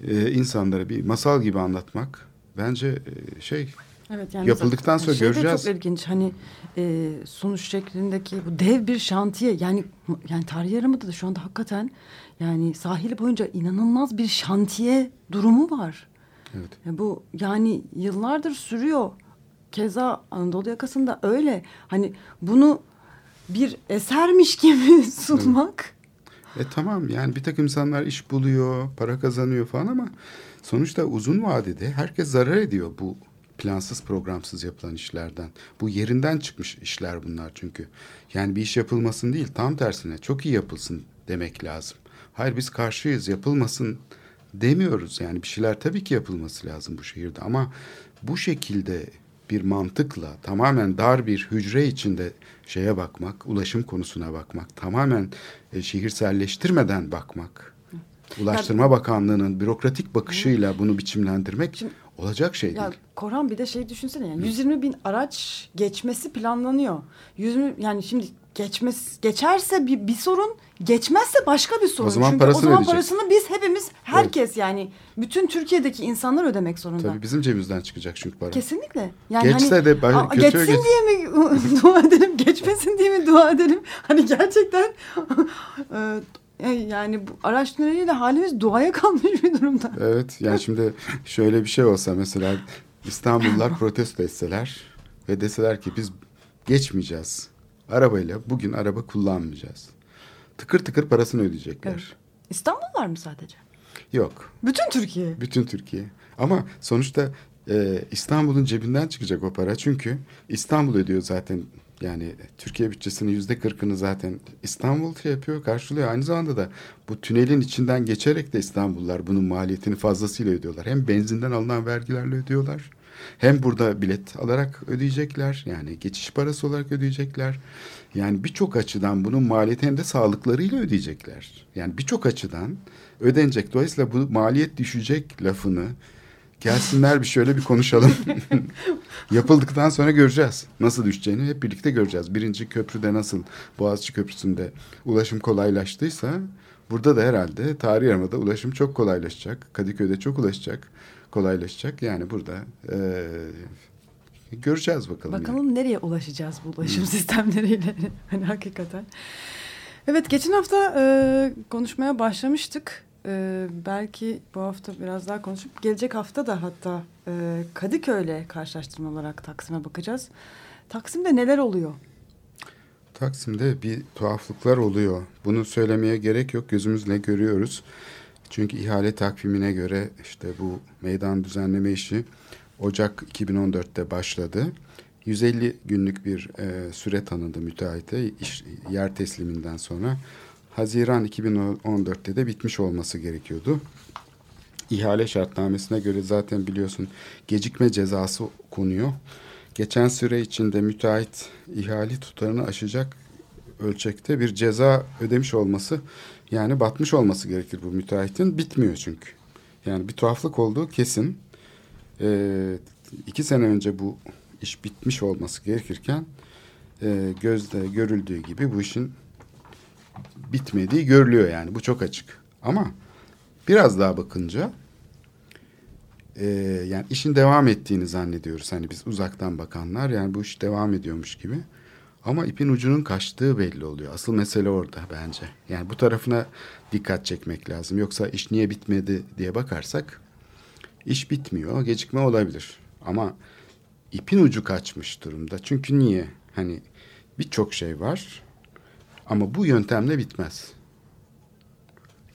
e, insanlara bir masal gibi anlatmak bence e, şey Evet, yani Yapıldıktan sonra şey göreceğiz. çok ilginç hani e, sonuç şeklindeki bu dev bir şantiye yani yani tarih yarımada da şu anda hakikaten yani sahili boyunca inanılmaz bir şantiye durumu var. evet. E, bu yani yıllardır sürüyor. Keza Anadolu yakasında öyle. Hani bunu bir esermiş gibi sunmak. E tamam yani bir takım insanlar iş buluyor, para kazanıyor falan ama sonuçta uzun vadede herkes zarar ediyor bu plansız programsız yapılan işlerden. Bu yerinden çıkmış işler bunlar çünkü. Yani bir iş yapılmasın değil tam tersine çok iyi yapılsın demek lazım. Hayır biz karşıyız yapılmasın demiyoruz yani bir şeyler tabii ki yapılması lazım bu şehirde ama bu şekilde bir mantıkla tamamen dar bir hücre içinde şeye bakmak, ulaşım konusuna bakmak, tamamen e, şehirselleştirmeden bakmak, Ulaştırma Bakanlığı'nın bürokratik bakışıyla bunu biçimlendirmek olacak şey Ya değil. Korhan bir de şey düşünsene yani 120 bin araç geçmesi planlanıyor. 120 yani şimdi geçmesi geçerse bir, bir sorun geçmezse başka bir sorun. O zaman Çünkü parasını o zaman ödeyecek. parasını biz hepimiz herkes yani bütün Türkiye'deki insanlar ödemek zorunda. Tabii bizim cebimizden çıkacak çünkü para. Kesinlikle. Yani Geçse hani, de ben- kötüye geçsin geç- diye mi dua edelim, geçmesin diye mi dua edelim? Hani gerçekten yani bu araç tüneliyle halimiz duaya kalmış bir durumda. Evet yani şimdi şöyle bir şey olsa mesela İstanbullular protesto etseler ve deseler ki biz geçmeyeceğiz. Arabayla bugün araba kullanmayacağız. Tıkır tıkır parasını ödeyecekler. Evet. İstanbullar mı sadece? Yok. Bütün Türkiye. Bütün Türkiye. Ama sonuçta e, İstanbul'un cebinden çıkacak o para. Çünkü İstanbul ödüyor zaten yani Türkiye bütçesinin yüzde kırkını zaten İstanbul şey yapıyor, karşılıyor. Aynı zamanda da bu tünelin içinden geçerek de İstanbullular bunun maliyetini fazlasıyla ödüyorlar. Hem benzinden alınan vergilerle ödüyorlar. Hem burada bilet alarak ödeyecekler yani geçiş parası olarak ödeyecekler. Yani birçok açıdan bunun maliyeti hem de sağlıklarıyla ödeyecekler. Yani birçok açıdan ödenecek. Dolayısıyla bu maliyet düşecek lafını gelsinler bir şöyle bir konuşalım. Yapıldıktan sonra göreceğiz. Nasıl düşeceğini hep birlikte göreceğiz. Birinci köprüde nasıl Boğaziçi Köprüsü'nde ulaşım kolaylaştıysa burada da herhalde tarih yarımada ulaşım çok kolaylaşacak. Kadıköy'de çok ulaşacak, kolaylaşacak. Yani burada e, göreceğiz bakalım. Bakalım yani. nereye ulaşacağız bu ulaşım sistemleriyle. hani hakikaten. Evet geçen hafta e, konuşmaya başlamıştık. E, belki bu hafta biraz daha konuşup gelecek hafta da hatta e, Kadıköy'le karşılaştırma olarak Taksim'e bakacağız. Taksim'de neler oluyor? Taksim'de bir tuhaflıklar oluyor. Bunu söylemeye gerek yok. Gözümüzle görüyoruz. Çünkü ihale takvimine göre işte bu meydan düzenleme işi Ocak 2014'te başladı. 150 günlük bir e, süre tanındı müteahhite iş, yer tesliminden sonra. Haziran 2014'te de bitmiş olması gerekiyordu. İhale şartnamesine göre zaten biliyorsun gecikme cezası konuyor. Geçen süre içinde müteahhit ihale tutarını aşacak ölçekte bir ceza ödemiş olması yani batmış olması gerekir bu müteahhitin. Bitmiyor çünkü. Yani bir tuhaflık olduğu kesin. Ee, iki sene önce bu iş bitmiş olması gerekirken e, gözde görüldüğü gibi bu işin bitmediği görülüyor yani. Bu çok açık. Ama biraz daha bakınca e, yani işin devam ettiğini zannediyoruz. Hani biz uzaktan bakanlar yani bu iş devam ediyormuş gibi. Ama ipin ucunun kaçtığı belli oluyor. Asıl mesele orada bence. Yani bu tarafına dikkat çekmek lazım. Yoksa iş niye bitmedi diye bakarsak iş bitmiyor. Gecikme olabilir. Ama ipin ucu kaçmış durumda. Çünkü niye? Hani birçok şey var. Ama bu yöntemle bitmez.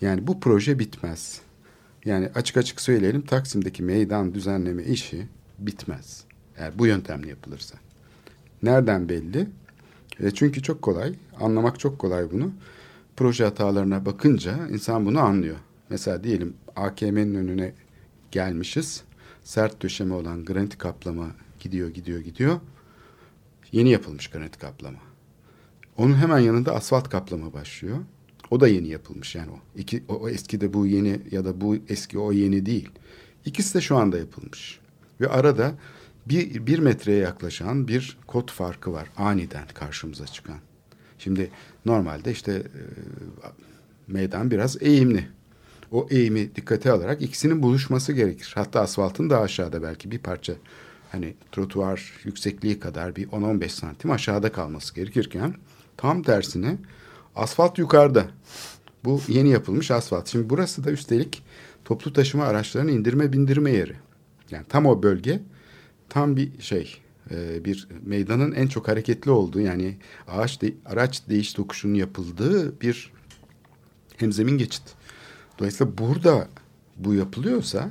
Yani bu proje bitmez. Yani açık açık söyleyelim Taksim'deki meydan düzenleme işi bitmez. Eğer bu yöntemle yapılırsa. Nereden belli? E çünkü çok kolay. Anlamak çok kolay bunu. Proje hatalarına bakınca insan bunu anlıyor. Mesela diyelim AKM'nin önüne gelmişiz. Sert döşeme olan granit kaplama gidiyor gidiyor gidiyor. Yeni yapılmış granit kaplama. Onun hemen yanında asfalt kaplama başlıyor. O da yeni yapılmış yani o. İki, o, o eski de bu yeni ya da bu eski o yeni değil. İkisi de şu anda yapılmış. Ve arada bir, bir metreye yaklaşan bir kod farkı var aniden karşımıza çıkan. Şimdi normalde işte e, meydan biraz eğimli. O eğimi dikkate alarak ikisinin buluşması gerekir. Hatta asfaltın daha aşağıda belki bir parça hani trotuar yüksekliği kadar bir 10-15 santim aşağıda kalması gerekirken tam tersine asfalt yukarıda. Bu yeni yapılmış asfalt. Şimdi burası da üstelik toplu taşıma araçlarının indirme bindirme yeri. Yani tam o bölge tam bir şey e, bir meydanın en çok hareketli olduğu yani ağaç de, araç değiş tokuşunun yapıldığı bir hemzemin geçit. Dolayısıyla burada bu yapılıyorsa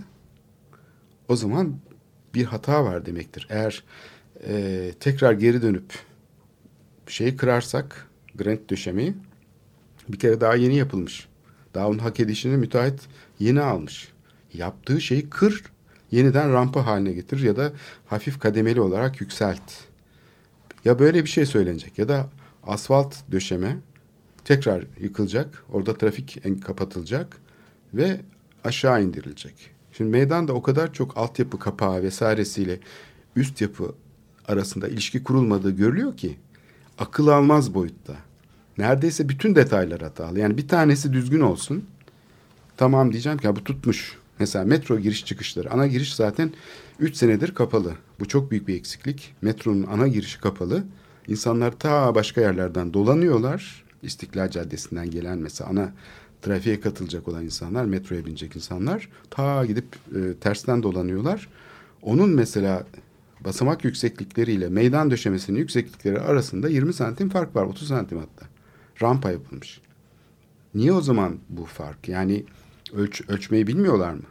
o zaman bir hata var demektir. Eğer e, tekrar geri dönüp şeyi kırarsak granit döşemeyi bir kere daha yeni yapılmış. Daha onun hak edişini müteahhit yeni almış. Yaptığı şeyi kır yeniden rampa haline getir ya da hafif kademeli olarak yükselt. Ya böyle bir şey söylenecek ya da asfalt döşeme tekrar yıkılacak. Orada trafik kapatılacak ve aşağı indirilecek. Şimdi meydanda o kadar çok altyapı kapağı vesairesiyle üst yapı arasında ilişki kurulmadığı görülüyor ki akıl almaz boyutta. Neredeyse bütün detaylar hatalı. Yani bir tanesi düzgün olsun. Tamam diyeceğim ki bu tutmuş. Mesela metro giriş çıkışları. Ana giriş zaten 3 senedir kapalı. Bu çok büyük bir eksiklik. Metronun ana girişi kapalı. İnsanlar ta başka yerlerden dolanıyorlar. İstiklal Caddesi'nden gelen mesela ana trafiğe katılacak olan insanlar, metroya binecek insanlar ta gidip e, tersten dolanıyorlar. Onun mesela basamak yükseklikleriyle meydan döşemesinin yükseklikleri arasında 20 santim fark var. 30 santim hatta. Rampa yapılmış. Niye o zaman bu fark? Yani ölç, ölçmeyi bilmiyorlar mı?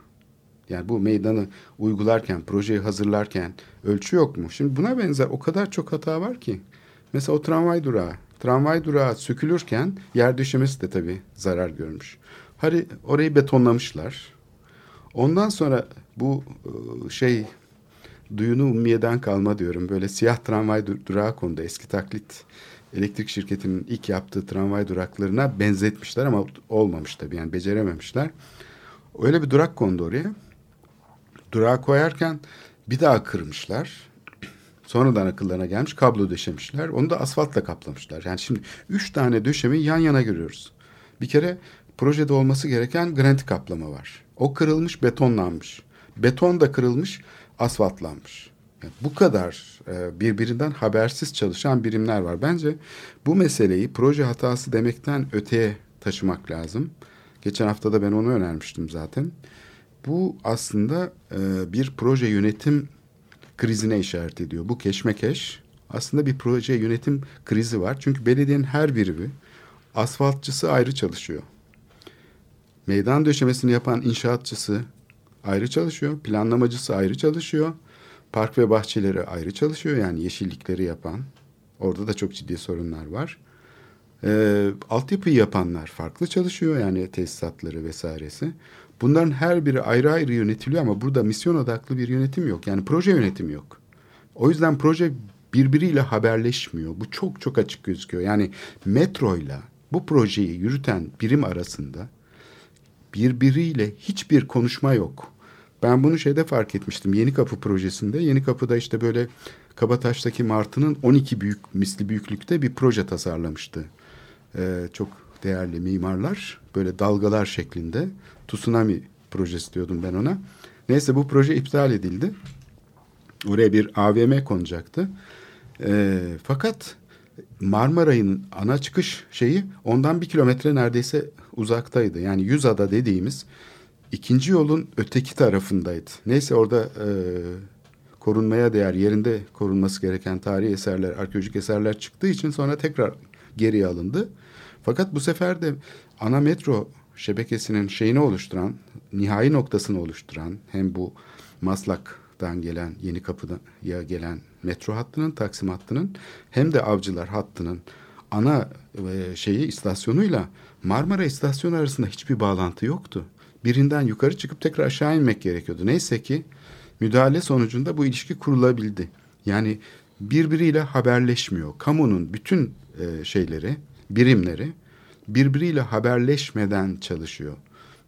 Yani bu meydanı uygularken, projeyi hazırlarken ölçü yok mu? Şimdi buna benzer o kadar çok hata var ki. Mesela o tramvay durağı. Tramvay durağı sökülürken yer döşemesi de tabii zarar görmüş. Hani orayı betonlamışlar. Ondan sonra bu şey duyunu ummiyeden kalma diyorum. Böyle siyah tramvay dur- durağı kondu. Eski taklit elektrik şirketinin ilk yaptığı tramvay duraklarına benzetmişler ama olmamış tabii yani becerememişler. Öyle bir durak kondu oraya. Durağı koyarken bir daha kırmışlar. Sonradan akıllarına gelmiş kablo döşemişler. Onu da asfaltla kaplamışlar. Yani şimdi üç tane döşemeyi yan yana görüyoruz. Bir kere projede olması gereken granit kaplama var. O kırılmış betonlanmış. Beton da kırılmış asfaltlanmış. Yani bu kadar e, birbirinden habersiz çalışan birimler var. Bence bu meseleyi proje hatası demekten öteye taşımak lazım. Geçen hafta da ben onu önermiştim zaten. Bu aslında e, bir proje yönetim krizine işaret ediyor. Bu keşmekeş aslında bir proje yönetim krizi var. Çünkü belediyenin her birimi asfaltçısı ayrı çalışıyor. Meydan döşemesini yapan inşaatçısı ayrı çalışıyor. Planlamacısı ayrı çalışıyor. Park ve bahçeleri ayrı çalışıyor. Yani yeşillikleri yapan. Orada da çok ciddi sorunlar var. Ee, altyapıyı yapanlar farklı çalışıyor. Yani tesisatları vesairesi. Bunların her biri ayrı ayrı yönetiliyor ama burada misyon odaklı bir yönetim yok. Yani proje yönetimi yok. O yüzden proje birbiriyle haberleşmiyor. Bu çok çok açık gözüküyor. Yani metroyla bu projeyi yürüten birim arasında birbiriyle hiçbir konuşma yok. Ben bunu şeyde fark etmiştim. Yeni Kapı projesinde. Yeni Kapı'da işte böyle Kabataş'taki Martı'nın 12 büyük misli büyüklükte bir proje tasarlamıştı. Ee, çok değerli mimarlar böyle dalgalar şeklinde tsunami projesi diyordum ben ona. Neyse bu proje iptal edildi. Oraya bir AVM konacaktı. Ee, fakat Marmaray'ın ana çıkış şeyi ondan bir kilometre neredeyse uzaktaydı. Yani Yüzada dediğimiz ikinci yolun öteki tarafındaydı. Neyse orada e, korunmaya değer yerinde korunması gereken tarihi eserler, arkeolojik eserler çıktığı için sonra tekrar geriye alındı. Fakat bu sefer de ana metro şebekesinin şeyini oluşturan, nihai noktasını oluşturan hem bu Maslak'tan gelen Yeni Kapı'ya gelen metro hattının, Taksim hattının hem de Avcılar hattının ana e, şeyi istasyonuyla Marmara istasyonu arasında hiçbir bağlantı yoktu. Birinden yukarı çıkıp tekrar aşağı inmek gerekiyordu. Neyse ki müdahale sonucunda bu ilişki kurulabildi. Yani birbiriyle haberleşmiyor. Kamunun bütün e, şeyleri, birimleri birbiriyle haberleşmeden çalışıyor.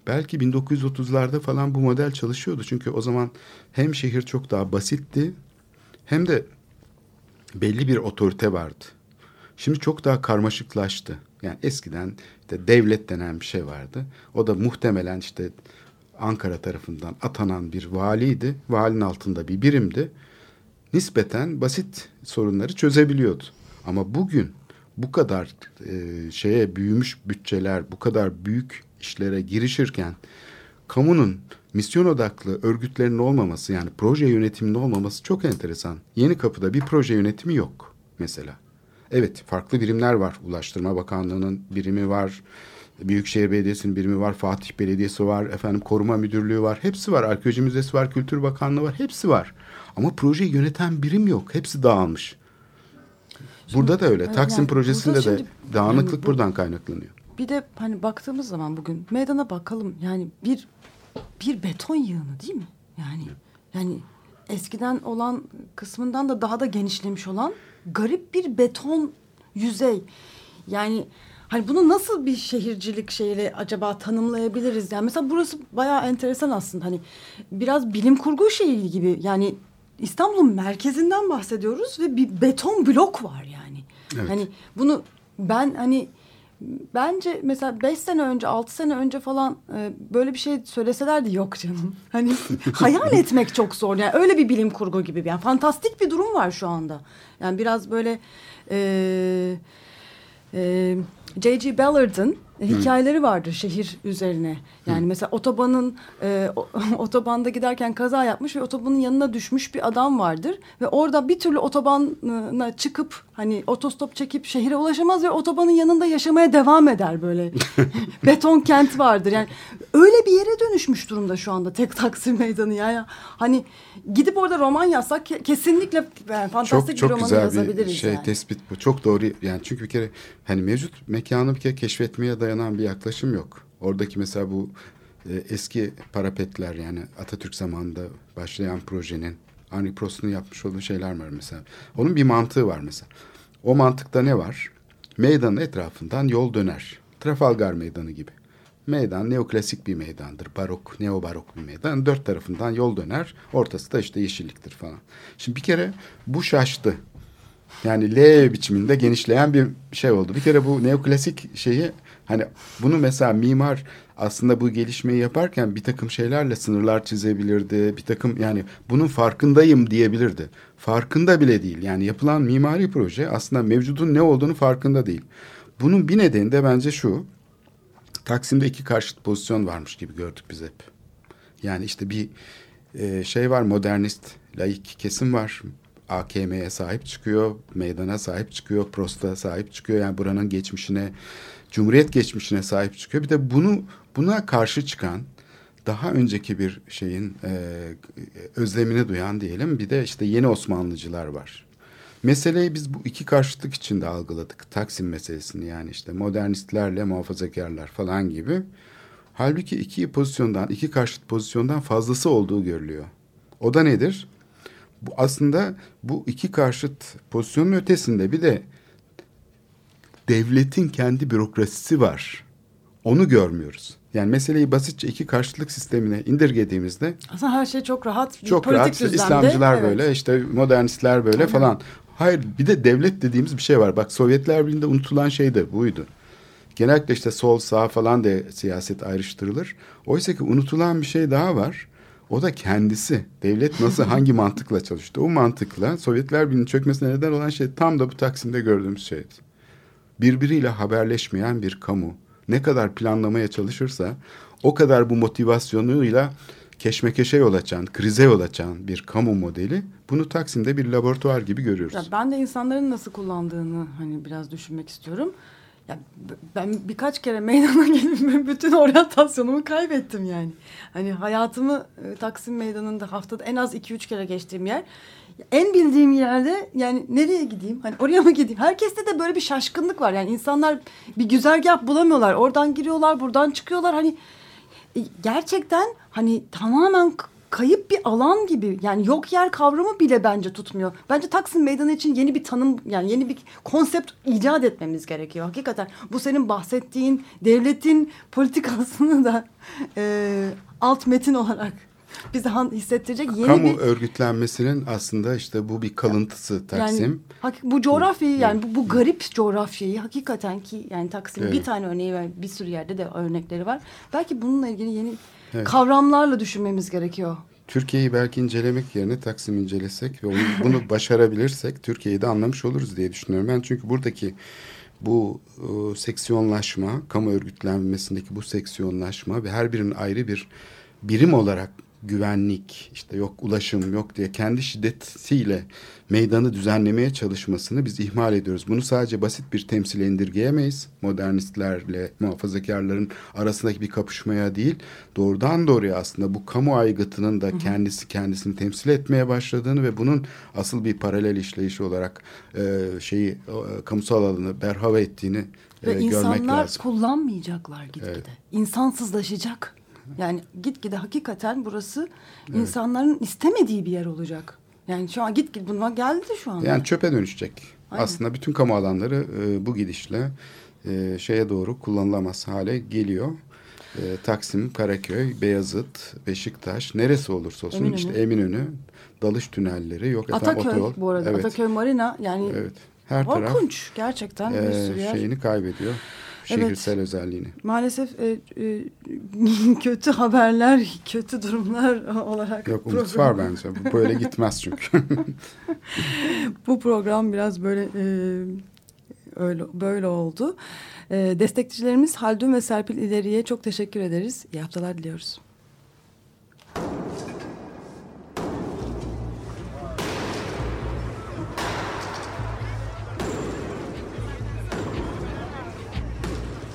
Belki 1930'larda falan bu model çalışıyordu. Çünkü o zaman hem şehir çok daha basitti hem de belli bir otorite vardı. Şimdi çok daha karmaşıklaştı. Yani eskiden işte devlet denen bir şey vardı. O da muhtemelen işte Ankara tarafından atanan bir valiydi. Valinin altında bir birimdi. Nispeten basit sorunları çözebiliyordu. Ama bugün bu kadar e, şeye büyümüş bütçeler, bu kadar büyük işlere girişirken kamunun misyon odaklı örgütlerin olmaması yani proje yönetiminin olmaması çok enteresan. Yeni kapıda bir proje yönetimi yok mesela. Evet farklı birimler var. Ulaştırma Bakanlığı'nın birimi var. Büyükşehir Belediyesi'nin birimi var. Fatih Belediyesi var. Efendim Koruma Müdürlüğü var. Hepsi var. Arkeoloji Müzesi var. Kültür Bakanlığı var. Hepsi var. Ama projeyi yöneten birim yok. Hepsi dağılmış. Burada da öyle. Taksim yani projesinde burada de şimdi- dağınıklık yani bu- buradan kaynaklanıyor. Bir de hani baktığımız zaman bugün meydana bakalım yani bir bir beton yığını değil mi? Yani yani eskiden olan kısmından da daha da genişlemiş olan garip bir beton yüzey. Yani hani bunu nasıl bir şehircilik şeyle acaba tanımlayabiliriz? Yani mesela burası bayağı enteresan aslında. Hani biraz bilim kurgu şeyi gibi. Yani İstanbul'un merkezinden bahsediyoruz ve bir beton blok var yani. Evet. Hani bunu ben hani bence mesela beş sene önce altı sene önce falan e, böyle bir şey söyleselerdi yok canım. Hani hayal etmek çok zor. Yani öyle bir bilim kurgu gibi. Yani fantastik bir durum var şu anda. Yani biraz böyle e, e, J.G. Ballard'ın hikayeleri vardır şehir üzerine. Yani mesela otobanın e, otobanda giderken kaza yapmış ve otobanın yanına düşmüş bir adam vardır ve orada bir türlü otobana çıkıp hani otostop çekip şehire ulaşamaz ve otobanın yanında yaşamaya devam eder böyle. Beton kent vardır. Yani öyle bir yere dönüşmüş durumda şu anda tek Taksim Meydanı yani. Hani gidip orada roman yazsak ke- kesinlikle yani fantastik Çok çok bir romanı güzel yazabiliriz bir şey yani. tespit bu. Çok doğru. Yani çünkü bir kere hani mevcut mekanı bir kere keşfetmeye dayanan bir yaklaşım yok. Oradaki mesela bu e, eski parapetler yani Atatürk zamanında başlayan projenin Henri Prost'un yapmış olduğu şeyler var mesela. Onun bir mantığı var mesela. O mantıkta ne var? Meydanın etrafından yol döner. Trafalgar Meydanı gibi. Meydan neoklasik bir meydandır. Barok, neobarok bir meydan. Dört tarafından yol döner. Ortası da işte yeşilliktir falan. Şimdi bir kere bu şaştı. Yani L biçiminde genişleyen bir şey oldu. Bir kere bu neoklasik şeyi hani bunu mesela mimar aslında bu gelişmeyi yaparken bir takım şeylerle sınırlar çizebilirdi. Bir takım yani bunun farkındayım diyebilirdi. Farkında bile değil. Yani yapılan mimari proje aslında mevcudun ne olduğunu farkında değil. Bunun bir nedeni de bence şu. Taksim'de iki karşıt pozisyon varmış gibi gördük biz hep. Yani işte bir e, şey var modernist, laik kesim var. AKM'ye sahip çıkıyor, meydana sahip çıkıyor, Prost'a sahip çıkıyor. Yani buranın geçmişine, Cumhuriyet geçmişine sahip çıkıyor. Bir de bunu buna karşı çıkan daha önceki bir şeyin e, özlemini duyan diyelim. Bir de işte yeni Osmanlıcılar var. Meseleyi biz bu iki karşıtlık içinde algıladık. Taksim meselesini yani işte modernistlerle muhafazakarlar falan gibi. Halbuki iki pozisyondan, iki karşıt pozisyondan fazlası olduğu görülüyor. O da nedir? Bu aslında bu iki karşıt pozisyonun ötesinde bir de devletin kendi bürokrasisi var. Onu görmüyoruz. Yani meseleyi basitçe iki karşıtlık sistemine indirgediğimizde Aslında her şey çok rahat. çok politik rahat düzlemde, İslamcılar evet. böyle işte modernistler böyle Tabii. falan. Hayır bir de devlet dediğimiz bir şey var. Bak Sovyetler Birliği'nde unutulan şey de buydu. Genellikle işte sol sağ falan da siyaset ayrıştırılır. Oysa ki unutulan bir şey daha var. O da kendisi. Devlet nasıl hangi mantıkla çalıştı? O mantıkla Sovyetler Birliği'nin çökmesine neden olan şey tam da bu Taksim'de gördüğümüz şeydi. Birbiriyle haberleşmeyen bir kamu ne kadar planlamaya çalışırsa o kadar bu motivasyonuyla keşmekeşe yol açan, krize yol açan bir kamu modeli bunu Taksim'de bir laboratuvar gibi görüyoruz. Ya ben de insanların nasıl kullandığını hani biraz düşünmek istiyorum. Ya ben birkaç kere meydana gelip bütün oryantasyonumu kaybettim yani. Hani hayatımı e, Taksim Meydanı'nda haftada en az iki üç kere geçtiğim yer. En bildiğim yerde yani nereye gideyim? Hani oraya mı gideyim? Herkeste de böyle bir şaşkınlık var. Yani insanlar bir güzergah bulamıyorlar. Oradan giriyorlar, buradan çıkıyorlar. Hani e, gerçekten hani tamamen kayıp bir alan gibi yani yok yer kavramı bile bence tutmuyor. Bence Taksim Meydanı için yeni bir tanım yani yeni bir konsept icat etmemiz gerekiyor. Hakikaten bu senin bahsettiğin devletin politikasını da e, alt metin olarak bize hissettirecek yeni Kamu bir örgütlenmesinin aslında işte bu bir kalıntısı Taksim. yani bu coğrafyayı yani bu, bu garip coğrafyayı hakikaten ki yani Taksim bir Evet. tane örneği var bir sürü yerde de örnekleri var. Belki bununla ilgili yeni Evet. kavramlarla düşünmemiz gerekiyor. Türkiye'yi belki incelemek yerine Taksim incelesek ve onu, bunu başarabilirsek Türkiye'yi de anlamış oluruz diye düşünüyorum. Ben çünkü buradaki bu e, seksiyonlaşma, kamu örgütlenmesindeki bu seksiyonlaşma ve her birinin ayrı bir birim olarak güvenlik, işte yok ulaşım yok diye kendi şiddetiyle meydanı düzenlemeye çalışmasını biz ihmal ediyoruz. Bunu sadece basit bir temsile indirgeyemeyiz. Modernistlerle muhafazakarların arasındaki bir kapışmaya değil, doğrudan doğruya aslında bu kamu aygıtının da kendisi kendisini temsil etmeye başladığını ve bunun asıl bir paralel işleyişi olarak e, şeyi e, kamusal alanı berhava ettiğini e, Ve görmek insanlar lazım. kullanmayacaklar gitgide. Evet. İnsansızlaşacak. Yani gitgide hakikaten burası insanların istemediği bir yer olacak. Yani şu an gitgide buna geldi şu anda. Yani çöpe dönüşecek. Aynen. Aslında bütün kamu alanları e, bu gidişle e, şeye doğru kullanılamaz hale geliyor. E, Taksim, Karaköy, Beyazıt, Beşiktaş neresi olursa olsun Eminönü. işte Eminönü, dalış tünelleri yok efendim Ataköy otoyol. bu arada. Evet, Ataköy Marina yani evet. Her taraf korkunç gerçekten bir e, sürü yer. şeyini kaybediyor. Evet. Şehirsel özelliğini. Maalesef e, e, kötü haberler, kötü durumlar olarak Yok umut program- var bence. Bu böyle gitmez çünkü. bu program biraz böyle e, öyle böyle oldu. E, destekçilerimiz Haldun ve Serpil İleri'ye çok teşekkür ederiz. İyi haftalar diliyoruz.